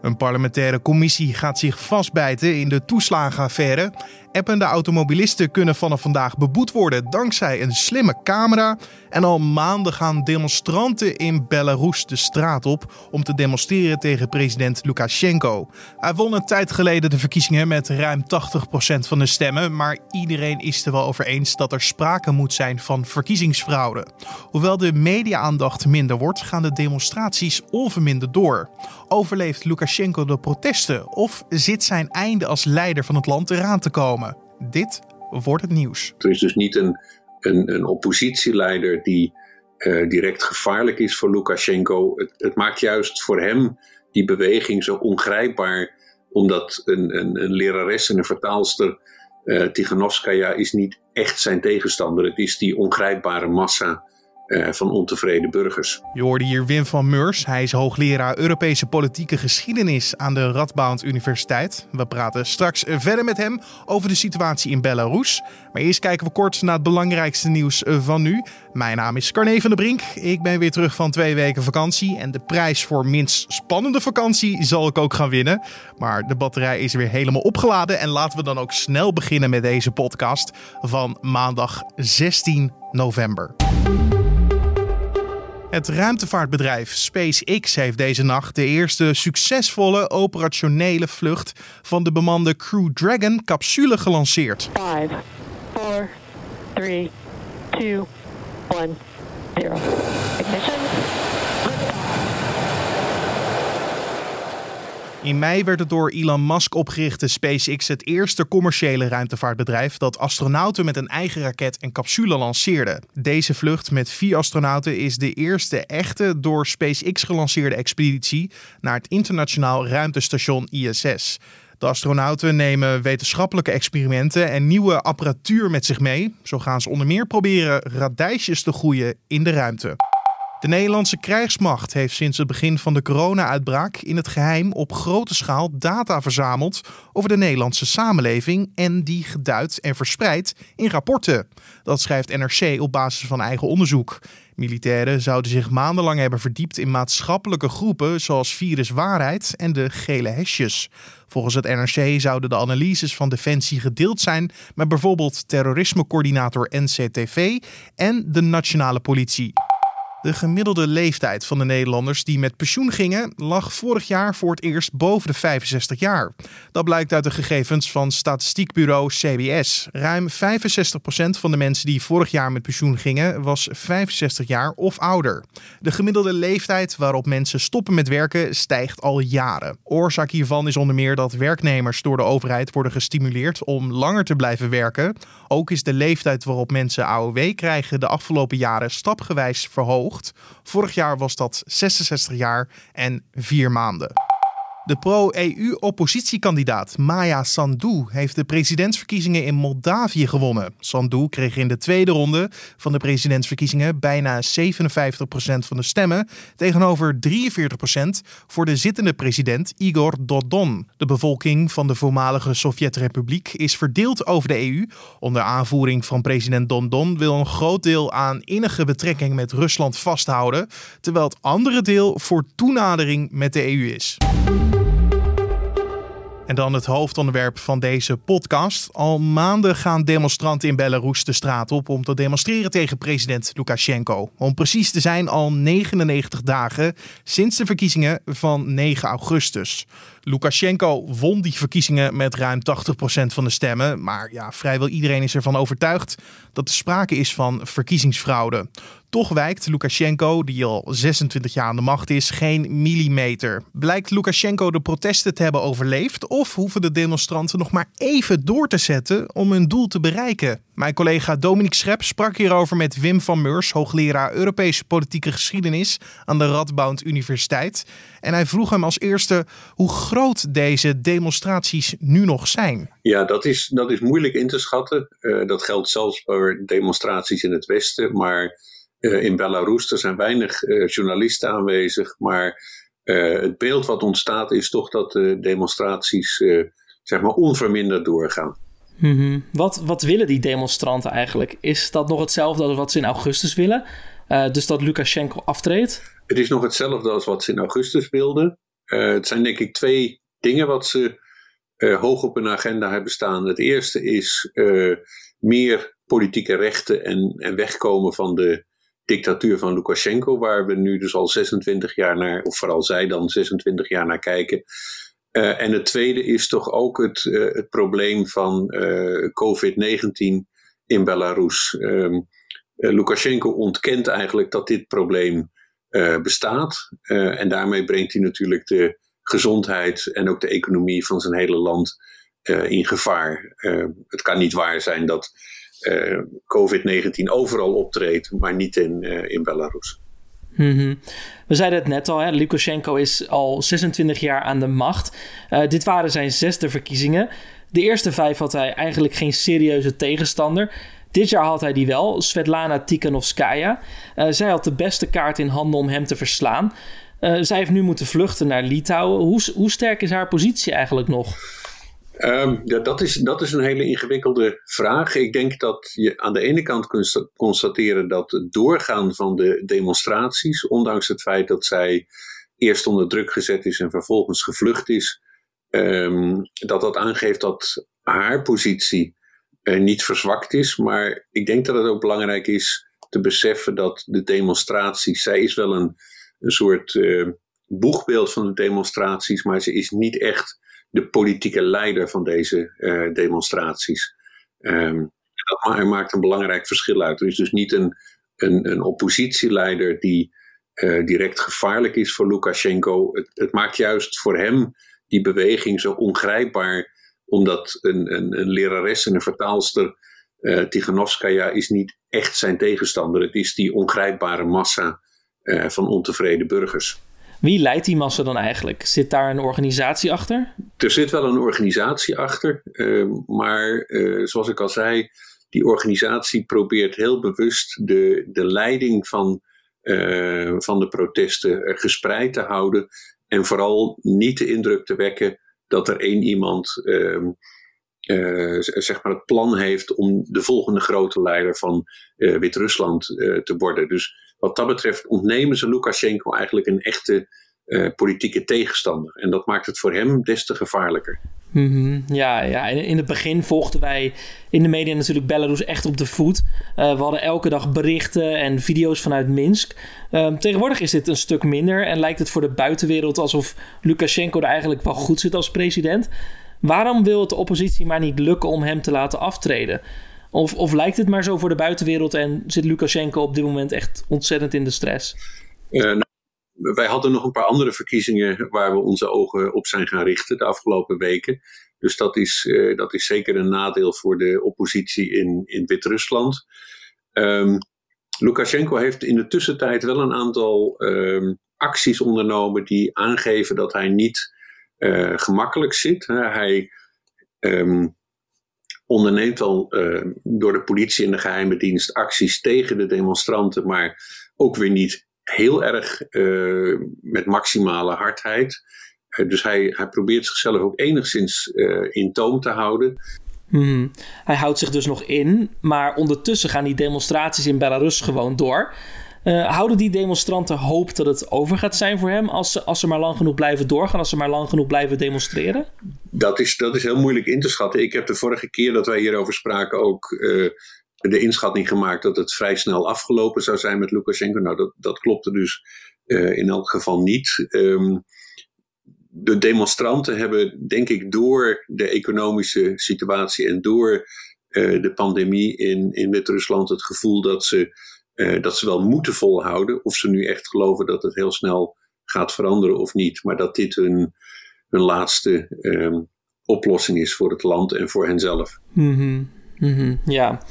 Een parlementaire commissie gaat zich vastbijten in de toeslagenaffaire. Appende automobilisten kunnen vanaf vandaag beboet worden dankzij een slimme camera. En al maanden gaan demonstranten in Belarus de straat op om te demonstreren tegen president Lukashenko. Hij won een tijd geleden de verkiezingen met ruim 80% van de stemmen, maar iedereen is er wel over eens dat er sprake moet zijn van verkiezingsfraude. Hoewel de media-aandacht minder wordt, gaan de demonstraties onverminderd door. Overleeft Lukashenko de protesten of zit zijn einde als leider van het land eraan te komen? Dit wordt het nieuws. Er is dus niet een, een, een oppositieleider die uh, direct gevaarlijk is voor Lukashenko. Het, maakt juist voor hem die beweging zo ongrijpbaar, omdat een, een, een lerares en een vertaalster, uh, Tiganovskaya, is niet echt zijn tegenstander. Het is die ongrijpbare massa van ontevreden burgers. Je hoorde hier Wim van Meurs. Hij is hoogleraar Europese politieke geschiedenis aan de Radboud Universiteit. We praten straks verder met hem over de situatie in Belarus. Maar eerst kijken we kort naar het belangrijkste nieuws van nu. Mijn naam is Carne van der Brink. Ik ben weer terug van twee weken vakantie. En de prijs voor minst spannende vakantie zal ik ook gaan winnen. Maar de batterij is weer helemaal opgeladen. En laten we dan ook snel beginnen met deze podcast van maandag 16 november. Het ruimtevaartbedrijf SpaceX heeft deze nacht de eerste succesvolle operationele vlucht van de bemande Crew Dragon capsule gelanceerd. 5, 4, 3, 2, 1, 0. In mei werd het door Elon Musk opgerichte SpaceX het eerste commerciële ruimtevaartbedrijf dat astronauten met een eigen raket en capsule lanceerde. Deze vlucht met vier astronauten is de eerste echte door SpaceX gelanceerde expeditie naar het internationaal ruimtestation ISS. De astronauten nemen wetenschappelijke experimenten en nieuwe apparatuur met zich mee. Zo gaan ze onder meer proberen radijsjes te groeien in de ruimte. De Nederlandse krijgsmacht heeft sinds het begin van de corona-uitbraak in het geheim op grote schaal data verzameld over de Nederlandse samenleving en die geduid en verspreid in rapporten. Dat schrijft NRC op basis van eigen onderzoek. Militairen zouden zich maandenlang hebben verdiept in maatschappelijke groepen zoals viruswaarheid en de gele hesjes. Volgens het NRC zouden de analyses van Defensie gedeeld zijn met bijvoorbeeld terrorismecoördinator NCTV en de nationale politie. De gemiddelde leeftijd van de Nederlanders die met pensioen gingen lag vorig jaar voor het eerst boven de 65 jaar. Dat blijkt uit de gegevens van statistiekbureau CBS. Ruim 65% van de mensen die vorig jaar met pensioen gingen was 65 jaar of ouder. De gemiddelde leeftijd waarop mensen stoppen met werken stijgt al jaren. Oorzaak hiervan is onder meer dat werknemers door de overheid worden gestimuleerd om langer te blijven werken. Ook is de leeftijd waarop mensen AOW krijgen de afgelopen jaren stapgewijs verhoogd. Vorig jaar was dat 66 jaar en 4 maanden. De pro-EU-oppositiekandidaat Maya Sandu heeft de presidentsverkiezingen in Moldavië gewonnen. Sandu kreeg in de tweede ronde van de presidentsverkiezingen bijna 57% van de stemmen, tegenover 43% voor de zittende president Igor Dodon. De bevolking van de voormalige Sovjet-republiek is verdeeld over de EU. Onder aanvoering van president Dodon wil een groot deel aan innige betrekking met Rusland vasthouden, terwijl het andere deel voor toenadering met de EU is. En dan het hoofdonderwerp van deze podcast. Al maanden gaan demonstranten in Belarus de straat op om te demonstreren tegen president Lukashenko. Om precies te zijn al 99 dagen sinds de verkiezingen van 9 augustus. Lukashenko won die verkiezingen met ruim 80% van de stemmen. Maar ja, vrijwel iedereen is ervan overtuigd dat er sprake is van verkiezingsfraude. Toch wijkt Lukashenko, die al 26 jaar aan de macht is, geen millimeter. Blijkt Lukashenko de protesten te hebben overleefd of hoeven de demonstranten nog maar even door te zetten om hun doel te bereiken? Mijn collega Dominique Schrep sprak hierover met Wim van Meurs, hoogleraar Europese politieke geschiedenis aan de Radboud Universiteit. En hij vroeg hem als eerste hoe groot deze demonstraties nu nog zijn. Ja, dat is, dat is moeilijk in te schatten. Uh, dat geldt zelfs voor demonstraties in het Westen. Maar in Belarus er zijn weinig uh, journalisten aanwezig. Maar het beeld wat ontstaat is toch dat de demonstraties zeg maar onverminderd doorgaan. Mm -hmm. wat, wat willen die demonstranten eigenlijk? Is dat nog hetzelfde als wat ze in augustus willen? dus dat Lukashenko aftreedt? Het is nog hetzelfde als wat ze in augustus wilden. het zijn denk ik twee dingen wat ze hoog op hun agenda hebben staan. Het eerste is meer politieke rechten en, en wegkomen van de dictatuur van Lukashenko, waar we nu dus al 26 jaar naar, of vooral zij dan 26 jaar naar kijken. Uh, en het tweede is toch ook het, uh, het probleem van uh, COVID-19 in Belarus. Um, Lukashenko ontkent eigenlijk dat dit probleem bestaat. en daarmee brengt hij natuurlijk de gezondheid en ook de economie van zijn hele land in gevaar. het kan niet waar zijn dat uh, COVID-19 overal optreedt, maar niet in, uh, in Belarus. Mm We zeiden het net al, hè? Lukashenko is al 26 jaar aan de macht. Uh, dit waren zijn zesde verkiezingen. De eerste vijf had hij eigenlijk geen serieuze tegenstander. Dit jaar had hij die wel, Svetlana Tikhanovskaya. zij had de beste kaart in handen om hem te verslaan. zij heeft nu moeten vluchten naar Litouwen. Hoe, hoe sterk is haar positie eigenlijk nog? Um, ja, dat, is, dat is een hele ingewikkelde vraag. Ik denk dat je aan de ene kant kunt constateren dat het doorgaan van de demonstraties, ondanks het feit dat zij eerst onder druk gezet is en vervolgens gevlucht is, um, dat dat aangeeft dat haar positie uh, niet verzwakt is. Maar ik denk dat het ook belangrijk is te beseffen dat de demonstraties, zij is wel een, een soort uh, boegbeeld van de demonstraties, maar ze is niet echt de politieke leider van deze uh, demonstraties. Um, dat maakt een belangrijk verschil uit. Er is dus niet een, een, een oppositieleider die uh, direct gevaarlijk is voor Lukashenko. Het, het, maakt juist voor hem die beweging zo ongrijpbaar, omdat een, een, een lerares en een vertaalster, uh, Tiganovskaya, is niet echt zijn tegenstander. Het is die ongrijpbare massa van ontevreden burgers. Wie leidt die massa dan eigenlijk? Zit daar een organisatie achter? Er zit wel een organisatie achter, uh, maar uh, zoals ik al zei, die organisatie probeert heel bewust de, de leiding van, uh, van de protesten gespreid te houden en vooral niet de indruk te wekken dat er één iemand ehm, zeg maar het plan heeft om de volgende grote leider van Wit-Rusland te worden. Dus wat dat betreft ontnemen ze Lukashenko eigenlijk een echte uh, politieke tegenstander. En dat maakt het voor hem des te gevaarlijker. -hmm. Ja, ja, in het begin volgden wij in de media natuurlijk Belarus echt op de voet. Uh, we hadden elke dag berichten en video's vanuit Minsk. Uh, tegenwoordig is dit een stuk minder en lijkt het voor de buitenwereld alsof Lukashenko er eigenlijk wel goed zit als president. Waarom wil het de oppositie maar niet lukken om hem te laten aftreden? Of, of lijkt het maar zo voor de buitenwereld en zit Lukashenko op dit moment echt ontzettend in de stress? Uh, nou, wij hadden nog een paar andere verkiezingen waar we onze ogen op zijn gaan richten de afgelopen weken. Dus dat is, uh, dat is zeker een nadeel voor de oppositie in, in Wit-Rusland. Um, Lukashenko heeft in de tussentijd wel een aantal um, acties ondernomen die aangeven dat hij niet uh, gemakkelijk zit. hij um, onderneemt al uh, door de politie en de geheime dienst acties tegen de demonstranten, maar ook weer niet heel erg uh, met maximale hardheid. Uh, dus hij, hij probeert zichzelf ook enigszins in toom te houden. Hmm. Hij houdt zich dus nog in, maar ondertussen gaan die demonstraties in Belarus gewoon door. Uh, houden die demonstranten hoop dat het over gaat zijn voor hem als ze, als ze maar lang genoeg blijven doorgaan, als ze maar lang genoeg blijven demonstreren? Dat is, dat is heel moeilijk in te schatten. Ik heb de vorige keer dat wij hierover spraken ook uh, de inschatting gemaakt dat het vrij snel afgelopen zou zijn met Lukashenko. Nou, dat, dat klopte dus uh, in elk geval niet. Um, de demonstranten hebben, denk ik, door de economische situatie en door de pandemie in, in Wit-Rusland het gevoel dat ze uh, dat ze wel moeten volhouden. Of ze nu echt geloven dat het heel snel gaat veranderen of niet. Maar dat dit hun, hun laatste um, oplossing is voor het land en voor henzelf. Mm -hmm. Mm -hmm. Ja,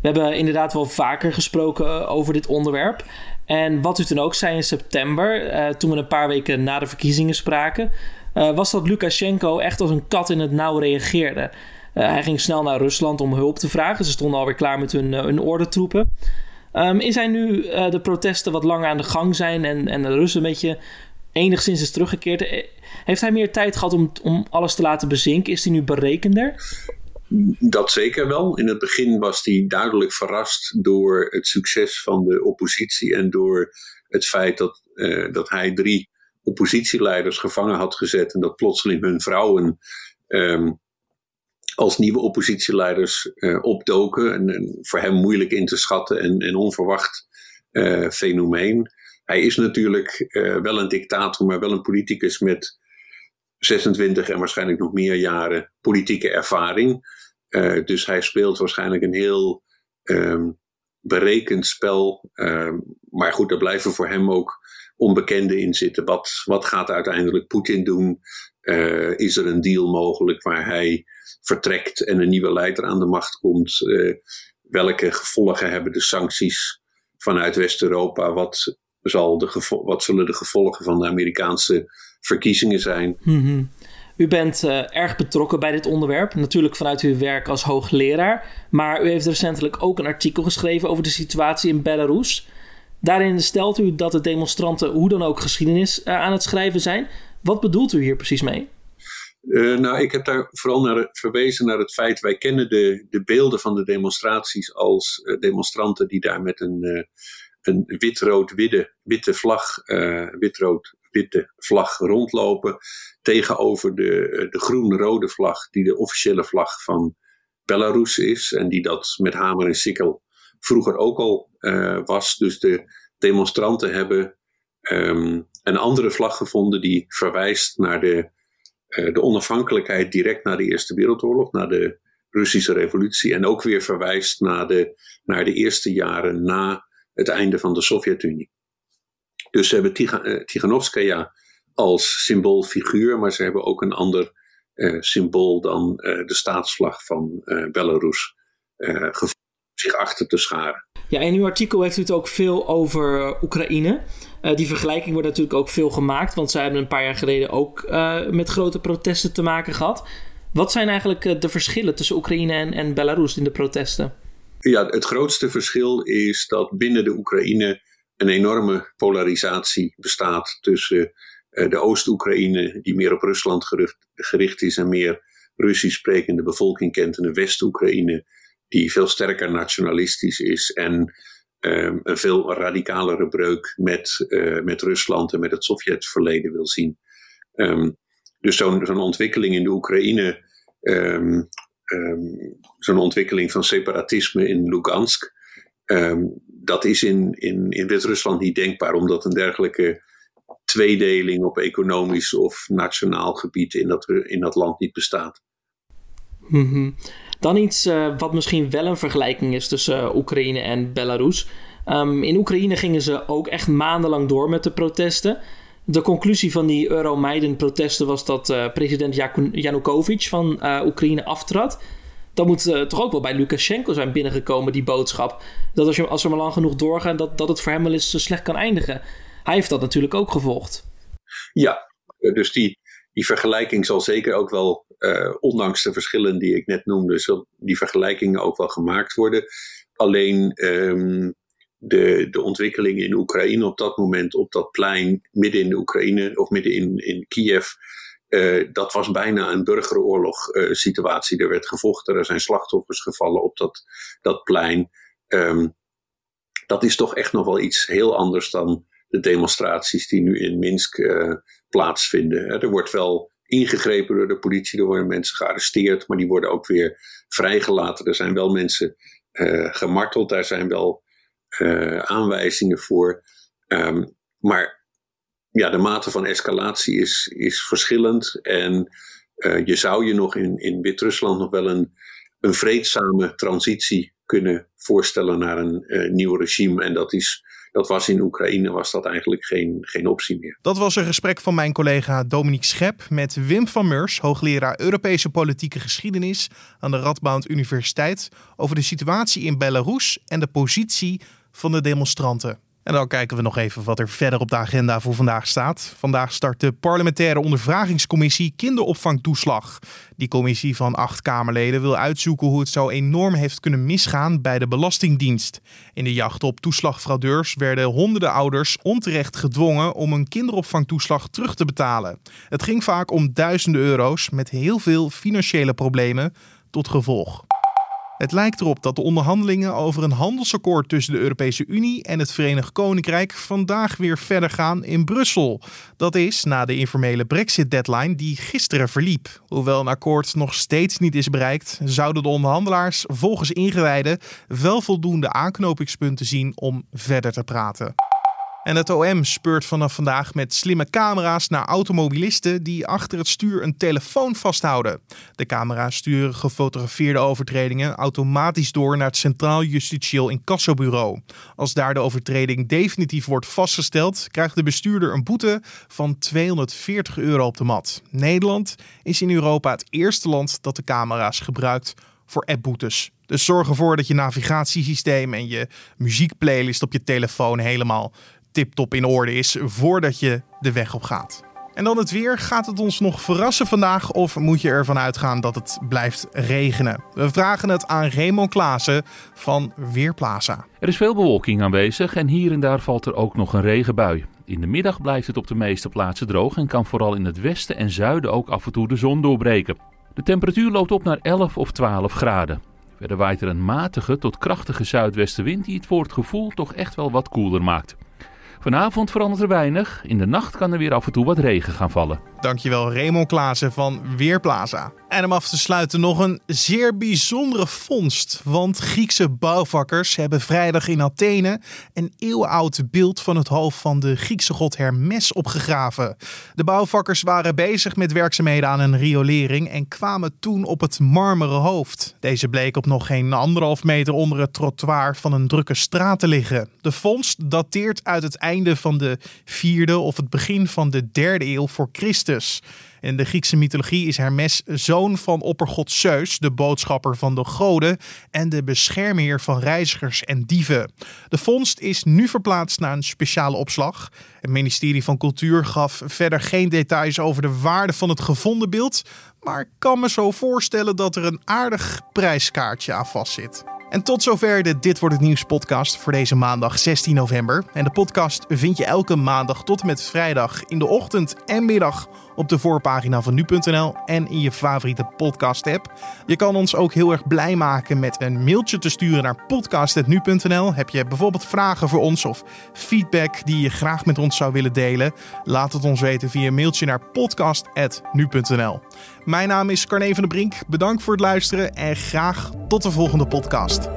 we hebben inderdaad wel vaker gesproken eh, over dit onderwerp. En wat u toen ook zei in september, uh, toen we een paar weken na de verkiezingen spraken, was dat Lukashenko echt als een kat in het nauw reageerde. hij ging snel naar Rusland om hulp te vragen. Ze stonden alweer klaar met hun, hun ordentroepen. Um, is hij nu uh, de protesten wat langer aan de gang zijn en, en de rust een beetje enigszins is teruggekeerd? Eh, heeft hij meer tijd gehad om, om alles te laten bezinken? Is hij nu berekender? Dat zeker wel. In het begin was hij duidelijk verrast door het succes van de oppositie en door het feit dat, uh, dat hij drie oppositieleiders gevangen had gezet en dat plotseling hun vrouwen ehm, als nieuwe oppositieleiders uh, opdoken. En, voor hem moeilijk in te schatten en, en onverwacht uh, fenomeen. Hij is natuurlijk uh, wel een dictator, maar wel een politicus met 26 en waarschijnlijk nog meer jaren politieke ervaring. dus hij speelt waarschijnlijk een heel um, berekend spel. Um, maar goed, er blijven voor hem ook onbekenden in zitten. Wat, wat gaat uiteindelijk Poetin doen? Uh, is er een deal mogelijk waar hij vertrekt en een nieuwe leider aan de macht komt? Uh, welke gevolgen hebben de sancties vanuit West-Europa? Wat, zal de wat zullen de gevolgen van de Amerikaanse verkiezingen zijn? Mm U bent uh, erg betrokken bij dit onderwerp, natuurlijk vanuit uw werk als hoogleraar. Maar u heeft recentelijk ook een artikel geschreven over de situatie in Belarus. Daarin stelt u dat de demonstranten hoe dan ook geschiedenis aan het schrijven zijn. Wat bedoelt u hier precies mee? Uh, nou, ik heb daar vooral naar verwezen naar het feit, wij kennen de, de beelden van de demonstraties als uh, demonstranten die daar met een, uh, een wit-rood-witte witte vlag, wit-rood-witte vlag rondlopen, tegenover de, de groen-rode vlag die de officiële vlag van Belarus is en die dat met hamer en sikkel vroeger ook al was. Dus de demonstranten hebben um, een andere vlag gevonden die verwijst naar de, uh, de onafhankelijkheid direct na de Eerste Wereldoorlog, naar de Russische revolutie. En ook weer verwijst naar de, naar de eerste jaren na het einde van de Sovjet-Unie. Dus ze hebben Tig Tiganovskaya als symboolfiguur, maar ze hebben ook een ander uh, symbool dan de staatsvlag van Belarus gevonden zich achter te scharen. Ja, in uw artikel heeft u het ook veel over Oekraïne. Uh, die vergelijking wordt natuurlijk ook veel gemaakt, want zij hebben een paar jaar geleden ook uh, met grote protesten te maken gehad. Wat zijn eigenlijk de verschillen tussen Oekraïne en, en Belarus in de protesten? Ja, het grootste verschil is dat binnen de Oekraïne een enorme polarisatie bestaat tussen de Oost-Oekraïne, die meer op Rusland gericht is en meer Russisch sprekende bevolking kent, en de West-Oekraïne, die veel sterker nationalistisch is en um, een veel radicalere breuk met, uh, met Rusland en met het Sovjetverleden wil zien. Um, dus zo'n ontwikkeling in de Oekraïne, um, zo'n ontwikkeling van separatisme in Lugansk, dat is in, in, in Wit-Rusland niet denkbaar, omdat een dergelijke tweedeling op economisch of nationaal gebied in dat, in dat land niet bestaat. Mm. Dan iets uh, wat misschien wel een vergelijking is tussen uh, Oekraïne en Belarus. Um, in Oekraïne gingen ze ook echt maandenlang door met de protesten. De conclusie van die Euromaidan-protesten was dat uh, president Yanukovych van Oekraïne aftrad. Dan moet toch ook wel bij Lukashenko zijn binnengekomen, die boodschap. Dat als, je, als we maar lang genoeg doorgaan, dat, dat het voor hem wel eens slecht kan eindigen. Hij heeft dat natuurlijk ook gevolgd. Ja, dus die, die vergelijking zal zeker ook wel, uh, ondanks de verschillen die ik net noemde, zal die vergelijkingen ook wel gemaakt worden. Alleen um, de, de ontwikkeling in Oekraïne op dat moment, op dat plein, midden in de Oekraïne of midden in, in Kiev, uh, dat was bijna een burgeroorlog uh, situatie. Er werd gevochten, er zijn slachtoffers gevallen op dat, dat plein. Um, dat is toch echt nog wel iets heel anders dan de demonstraties die nu in Minsk uh, plaatsvinden. Er wordt wel ingegrepen door de politie, er worden mensen gearresteerd, maar die worden ook weer vrijgelaten. Er zijn wel mensen uh, gemarteld, daar zijn wel uh, aanwijzingen voor. Um, maar ja, de mate van escalatie is, is verschillend. En je zou je nog in, in Wit-Rusland nog wel een, een vreedzame transitie kunnen voorstellen naar een nieuw regime. En dat is dat was in Oekraïne was dat eigenlijk geen, geen optie meer. Dat was een gesprek van mijn collega Dominique Schep met Wim van Meurs, hoogleraar Europese politieke geschiedenis aan de Radboud Universiteit, over de situatie in Belarus en de positie van de demonstranten. En dan kijken we nog even wat er verder op de agenda voor vandaag staat. Vandaag start de parlementaire ondervragingscommissie kinderopvangtoeslag. Die commissie van acht Kamerleden wil uitzoeken hoe het zo enorm heeft kunnen misgaan bij de Belastingdienst. In de jacht op toeslagfraudeurs werden honderden ouders onterecht gedwongen om een kinderopvangtoeslag terug te betalen. Het ging vaak om duizenden euro's met heel veel financiële problemen tot gevolg. Het lijkt erop dat de onderhandelingen over een handelsakkoord tussen de Europese Unie en het Verenigd Koninkrijk vandaag weer verder gaan in Brussel. Dat is na de informele Brexit-deadline die gisteren verliep. Hoewel een akkoord nog steeds niet is bereikt, zouden de onderhandelaars volgens ingewijden wel voldoende aanknopingspunten zien om verder te praten. En het OM speurt vanaf vandaag met slimme camera's naar automobilisten die achter het stuur een telefoon vasthouden. De camera's sturen gefotografeerde overtredingen automatisch door naar het Centraal Justitieel Incassobureau. Als daar de overtreding definitief wordt vastgesteld, krijgt de bestuurder een boete van 240 euro op de mat. Nederland is in Europa het eerste land dat de camera's gebruikt voor appboetes. Dus zorg ervoor dat je navigatiesysteem en je muziekplaylist op je telefoon helemaal tip-top in orde is voordat je de weg op gaat. En dan het weer. Gaat het ons nog verrassen vandaag of moet je ervan uitgaan dat het blijft regenen? We vragen het aan Raymond Klaassen van Weerplaza. Er is veel bewolking aanwezig en hier en daar valt er ook nog een regenbui. In de middag blijft het op de meeste plaatsen droog en kan vooral in het westen en zuiden ook af en toe de zon doorbreken. De temperatuur loopt op naar 11 of 12 graden. Verder waait er een matige tot krachtige zuidwestenwind die het voor het gevoel toch echt wel wat koeler maakt. Vanavond verandert er weinig. In de nacht kan er weer af en toe wat regen gaan vallen. Dankjewel Raymond Klaassen van Weerplaza. En om af te sluiten nog een zeer bijzondere vondst. Want Griekse bouwvakkers hebben vrijdag in Athene een eeuwenoud beeld van het hoofd van de Griekse god Hermes opgegraven. De bouwvakkers waren bezig met werkzaamheden aan een riolering en kwamen toen op het marmeren hoofd. Deze bleek op nog geen anderhalf meter onder het trottoir van een drukke straat te liggen. De vondst dateert uit het einde van de vierde of het begin van de derde eeuw voor Christus. In de Griekse mythologie is Hermes zoon van oppergod Zeus, de boodschapper van de goden en de beschermheer van reizigers en dieven. De vondst is nu verplaatst naar een speciale opslag. Het ministerie van Cultuur gaf verder geen details over de waarde van het gevonden beeld, maar ik kan me zo voorstellen dat er een aardig prijskaartje aan vastzit. En tot zover de Dit Wordt Het Nieuws podcast voor deze maandag 16 november. En de podcast vind je elke maandag tot en met vrijdag in de ochtend en middag op de voorpagina van nu.nl en in je favoriete podcast app. Je kan ons ook heel erg blij maken met een mailtje te sturen naar podcast.nu.nl. Heb je bijvoorbeeld vragen voor ons of feedback die je graag met ons zou willen delen? Laat het ons weten via een mailtje naar podcast.nu.nl. Mijn naam is Carne van der Brink. Bedankt voor het luisteren en graag tot de volgende podcast.